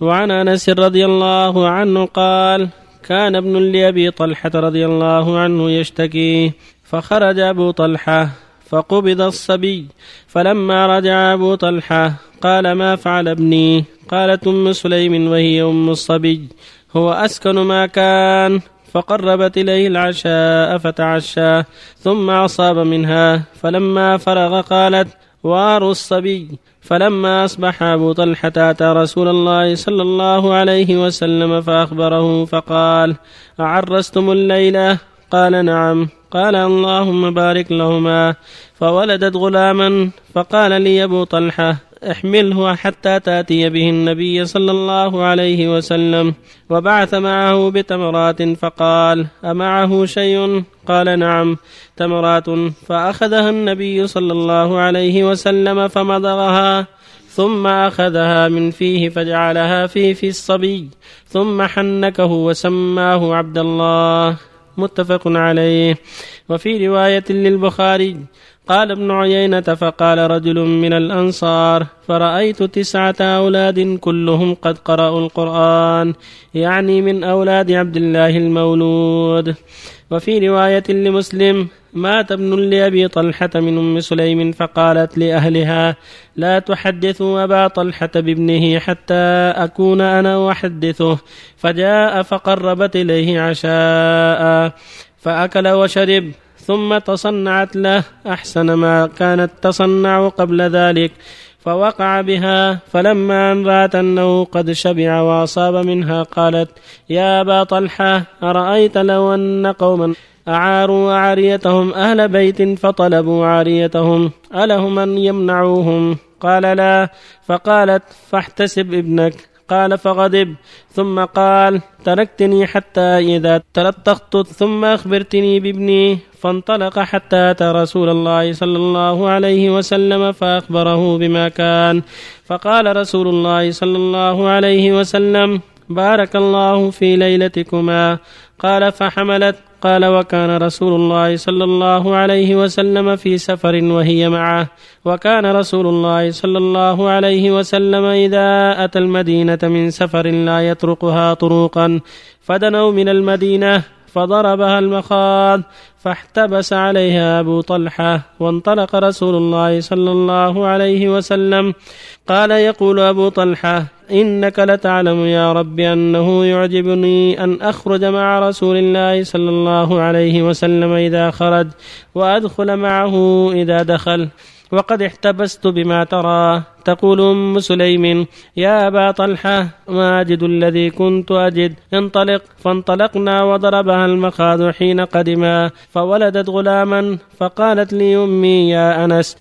وعن أنس رضي الله عنه قال كان ابن لأبي طلحة رضي الله عنه يشتكي فخرج أبو طلحة فقبض الصبي فلما رجع أبو طلحة قال ما فعل ابني؟ قالت أم سليم وهي أم الصبي هو أسكن ما كان فقربت إليه العشاء فتعشى ثم أصاب منها فلما فرغ قالت وآر الصبي فلما أصبح أبو طلحة أتى رسول الله صلى الله عليه وسلم فأخبره فقال أعرستم الليلة قال نعم. قال اللهم بارك لهما. فولدت غلاما فقال لي أبو طلحة احمله حتى تأتي به النبي صلى الله عليه وسلم وبعث معه بتمرات فقال أمعه شيء؟ قال نعم تمرات. فأخذها النبي صلى الله عليه وسلم فمضغها ثم أخذها من فيه فجعلها في في الصبي ثم حنكه وسماه عبد الله. متفق عليه. وفي رواية للبخاري قال ابن عيينة فقال رجل من الأنصار فرأيت تسعة أولاد كلهم قد قرأوا القرآن يعني من أولاد عبد الله المولود. وفي رواية لمسلم مات ابن لأبي طلحة من أم سليم فقالت لأهلها لا تحدثوا أبا طلحة بابنه حتى أكون أنا أحدثه. فجاء فقربت إليه عشاء فأكل وشرب. ثم تصنعت له أحسن ما كانت تصنع قبل ذلك فوقع بها فلما أن رات أنه قد شبع وأصاب منها قالت يا أبا طلحة أرأيت لو أن قوما أعاروا عاريتهم أهل بيت فطلبوا عاريتهم ألهم أن يمنعوهم؟ قال لا. فقالت فاحتسب ابنك. قال فغضب. ثم قال تركتني حتى إذا تلطخت. ثم أخبرتني بابني فانطلق حتى أتى رسول الله صلى الله عليه وسلم فأخبره بما كان. فقال رسول الله صلى الله عليه وسلم بارك الله في ليلتكما. قال فحملت. قال وكان رسول الله صلى الله عليه وسلم في سفر وهي معه. وكان رسول الله صلى الله عليه وسلم إذا أتى المدينة من سفر لا يطرقها طروقا فدنوا من المدينة فضربها المخاض. فاحتبس عليها أبو طلحة وانطلق رسول الله صلى الله عليه وسلم. قال يقول أبو طلحة إنك لتعلم يا رب أنه يعجبني أن أخرج مع رسول الله صلى الله عليه وسلم إذا خرج وأدخل معه إذا دخل. وقد احتبست بما ترى. تقول أم سليم يا أبا طلحة ما أجد الذي كنت أجد. انطلق. فانطلقنا وضربها المخاض حين قدما. فولدت غلاما فقالت لي امي يا أنس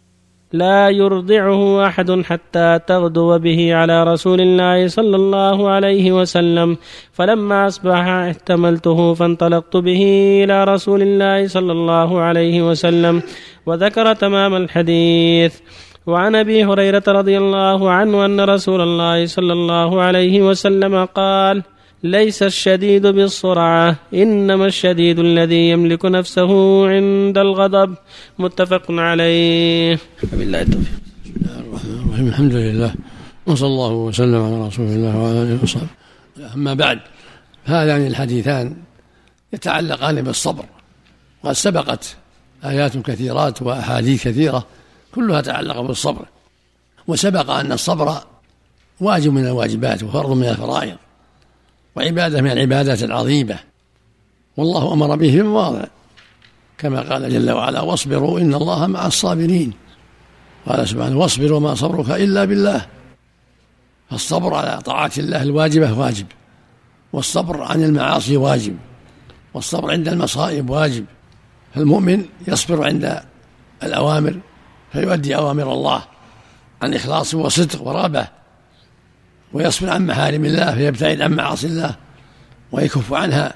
لا يرضعه أحد حتى تغدو به على رسول الله صلى الله عليه وسلم. فلما أصبح احتملته فانطلقت به إلى رسول الله صلى الله عليه وسلم وذكر تمام الحديث. وعن أبي هريرة رضي الله عنه أن رسول الله صلى الله عليه وسلم قال ليس الشديد بالسرعة إنما الشديد الذي يملك نفسه عند الغضب. متفق عليه. بالله التوفيق. بسم الله الرحمن الرحيم. الحمد لله. وصلى الله وسلم على رسول الله وعلى آله وصحبه. أما بعد هذان الحديثان يتعلقان بالصبر. وقد سبقت آيات كثيرات وأحاديث كثيرة كلها تعلق بالصبر. وسبق أن الصبر واجب من الواجبات وفرض من الفرائض. وعبادة من العبادات العظيمة. والله أمر به في مواضع كما قال جل وعلا واصبروا إن الله مع الصابرين. قال سبحانه واصبر وما صبرك إلا بالله. فالصبر على طاعات الله الواجبة واجب والصبر عن المعاصي واجب والصبر عند المصائب واجب. فالمؤمن يصبر عند الأوامر فيؤدي أوامر الله عن إخلاص وصدق ورغبة ويصبر عن محارم الله فيبتعد عن معاصي الله ويكف عنها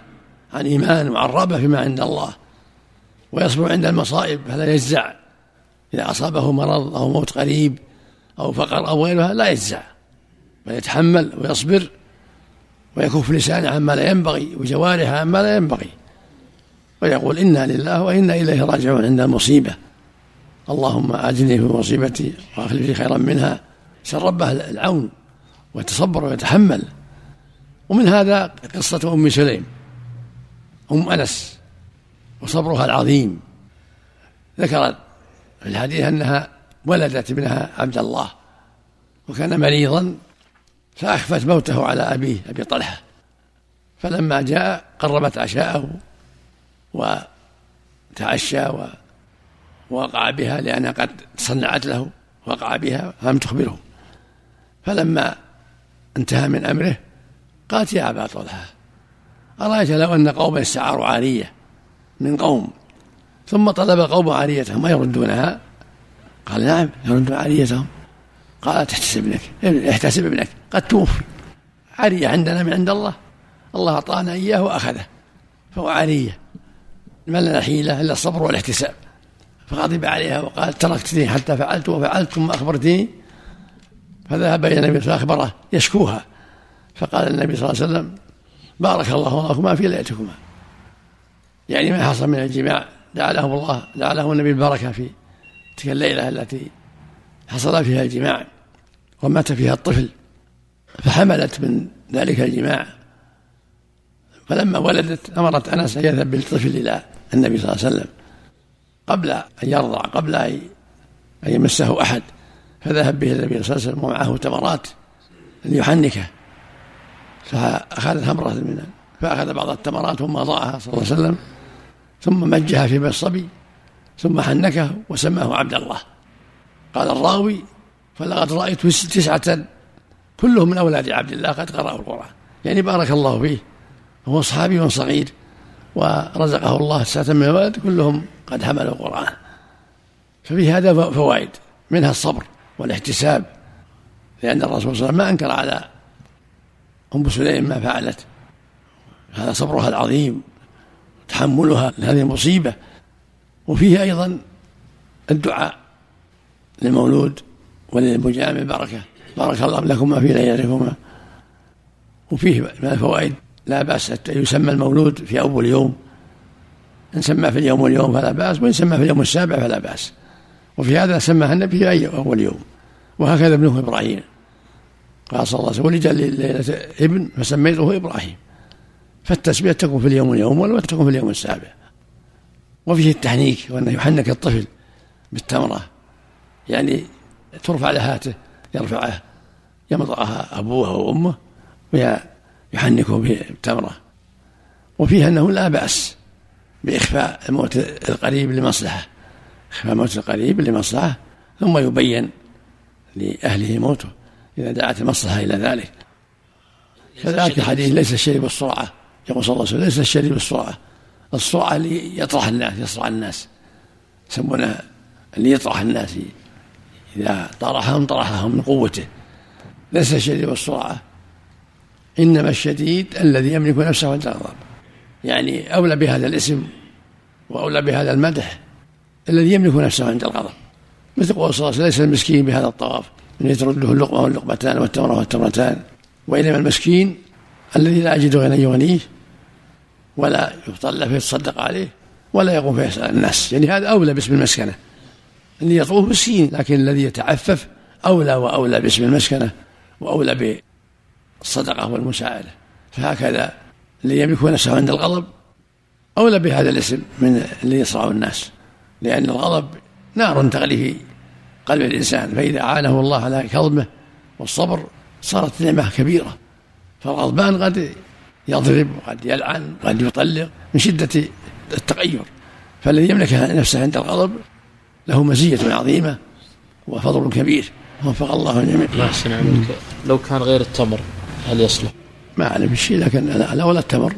عن إيمان وعن رغبة فيما عند الله ويصبر عند المصائب فلا يجزع. إذا أصابه مرض أو موت قريب أو فقر أو غيرها لا يجزع بل يتحمل ويصبر ويكف لسانه عما لا ينبغي وجوارحه عما لا ينبغي ويقول إنا لله وإنا إليه راجعون عند المصيبة. اللهم أجني في مصيبتي وأخلف لي خيرا منها. شربه العون. ويتصبر ويتحمل. ومن هذا قصة أم سليم أم أنس وصبرها العظيم. ذكرت في الحديث أنها ولدت ابنها عبد الله وكان مريضا فأخفت موته على أبيه أبي طلحة. فلما جاء قربت عشاءه وتعشى ووقع بها لأنها قد صنعت له وقع بها فلم تخبره. فلما انتهى من أمره. قالت يا أبا طلحة أرأيت لو أن قوما استعاروا عارية من قوم ثم طلب قوم عاريتهم ما يردونها قال نعم يردون عاريتهم. قال تحتسب ابنك احتسب ابنك قد توفي. عارية عندنا من عند الله. الله أعطانا إياه وأخذه فهو عارية. ما لنا حيلة إلا الصبر والاحتساب. فغضب عليها وقال تركتني حتى فعلت وفعلت ثم أخبرتني فذهب إلى النبي فأخبره يشكوها. فقال النبي صلى الله عليه وسلم بارك الله لكما في ليلتكما. يعني ما حصل من الجماع جعله الله جعله النبي البركة في تلك الليلة التي حصل فيها الجماع ومات فيها الطفل فحملت من ذلك الجماع. فلما ولدت أمرت أنس أن يذهب بالطفل إلى النبي صلى الله عليه وسلم قبل أن يرضع قبل أن يمسه أحد. فذهب به النبي صلى الله عليه وسلم ومعه تمرات ليحنكه فاخذ تمره من فأخذ بعض التمرات ثم ضاعها صلى الله عليه وسلم ثم مجها في الصبي ثم حنكه وسماه عبد الله. قال الراوي فلقد رأيت تسعة كلهم من أولاد عبد الله قد قرأوا القرآن. يعني بارك الله فيه هو صحابي صغير ورزقه الله تسعة من الولد كلهم قد حملوا القرآن. ففي هذا فوائد منها الصبر. والاحتساب لأن الرسول صلى الله عليه وسلم ما أنكر على أم سليم ما فعلت. هذا صبرها العظيم تحملها لهذه المصيبة. وفيه أيضا الدعاء للمولود وللمجامع بركة بارك الله لكما في ليلتكما وفيه من الفوائد لا بأس يسمى المولود في أول يوم إن سمى في اليوم واليوم فلا بأس وإن سمى في اليوم السابع فلا بأس. وفي هذا سماها النبي في أول يوم. وهكذا ابنه إبراهيم. قال صلى الله عليه وسلم ولد ليلة ابن فسميته إبراهيم. فالتسمية تكون في اليوم واليوم ولا تكون في اليوم السابع. وفيه التحنيك وأنه يحنك الطفل بالتمرة. يعني ترفع لهاته يرفعه يمضغها أبوه وأمه ويحنكه بالتمرة. وفيها أنه لا بأس بإخفاء الموت القريب لمصلحة. إخفاء موت القريب لمصلحة ثم يبين لأهله موته إذا دعت المصلحة إلى ذلك. كذلك الحديث ليس الشيء بالسرعة يقول صلى الله عليه وسلم ليس الشيء بالسرعة. السرعة اللي يطرح الناس يصرع الناس. يسمونه اللي يطرح الناس إذا طرحهم طرحهم من قوته. ليس الشديد بالسرعة إنما الشديد الذي يملك نفسه عند الغضب يعني أولى بهذا الاسم وأولى بهذا المدح الذي يملك نفسه عند الغضب مثل قول صلى الله عليه وسلم ليس المسكين بهذا الطواف. من يترده اللقمة واللقمتان والتمرة والتمرتان وإنما المسكين الذي لا يجد غنى يغنيه ولا يطلع فيتصدق عليه ولا يقوم فيسأل الناس. يعني هذا أولى باسم المسكنة. اللي يطوف مسكين لكن الذي يتعفف أولى وأولى باسم المسكنة وأولى بالصدقة والمساعدة. فهكذا اللي يملك نفسه عند الغضب أولى بهذا الاسم من اللي يصرع الناس. لأن الغضب نار تغلي في قلب الإنسان فإذا أعانه الله على كظمه والصبر صارت نعمة كبيرة. فالغضبان قد يضرب وقد يلعن وقد يطلق من شدة التغير. فالذي يملك نفسه عند الغضب له مزية عظيمة وفضل كبير. وفق الله الجميع الله يحسن عليك. لو كان غير التمر هل يصلح؟ ما أعلم بالشيء لكن لا ولا التمر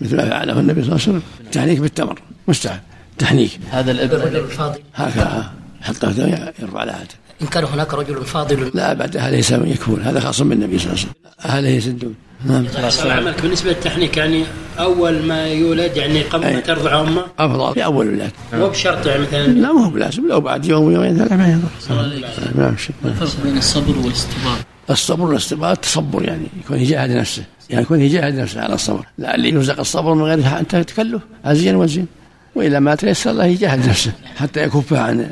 مثل ما فعله النبي صلى الله عليه وسلم التحنيك بالتمر مستحب. تحنيك. هذا الابن. الفاضل هكذا. حتى يرفع لها إن كان هناك رجل فاضل. لا بعد أهل يكون هذا خاص بالنبي صلى الله عليه وسلم. أهله يسدون نعم. عملك بالنسبة للتحنيك يعني أول ما يولد يعني قبل ما ترضع أمه؟ أفضل. في أول الولادة مو بشرط يعني مثلا. لا ما هو بلازم لو بعد يوم يومين ثلاثة ما يضر. ما الفرق بين الصبر والاستبار الصبر والاستبار التصبر يعني يكون يجاهد نفسه. يعني يكون يجاهد نفسه على الصبر. لا اللي يرزق الصبر من غير أنت تكلف. عزيا وزين وإذا ما تيسر الله يجاهد نفسه. حتى يكف عن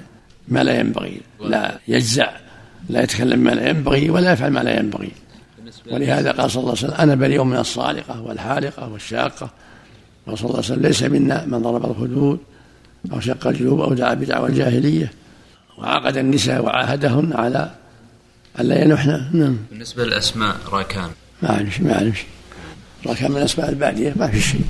ما لا ينبغي. لا يجزع لا يتكلم ما لا ينبغي ولا يفعل ما لا ينبغي. ولهذا قال صلى الله عليه وسلم أنا بريء من الصالقة والحالقة والشاقة. وصلى الله عليه وسلم ليس منا من ضرب الخدود أو شق الجيوب أو دعا بدعوى الجاهلية وعقد النساء وعاهدهن على ألا ينحن. نعم. بالنسبة للأسماء راكان. ما أعرف ما أعرف. راكان من الأسماء البعدية ما في شيء.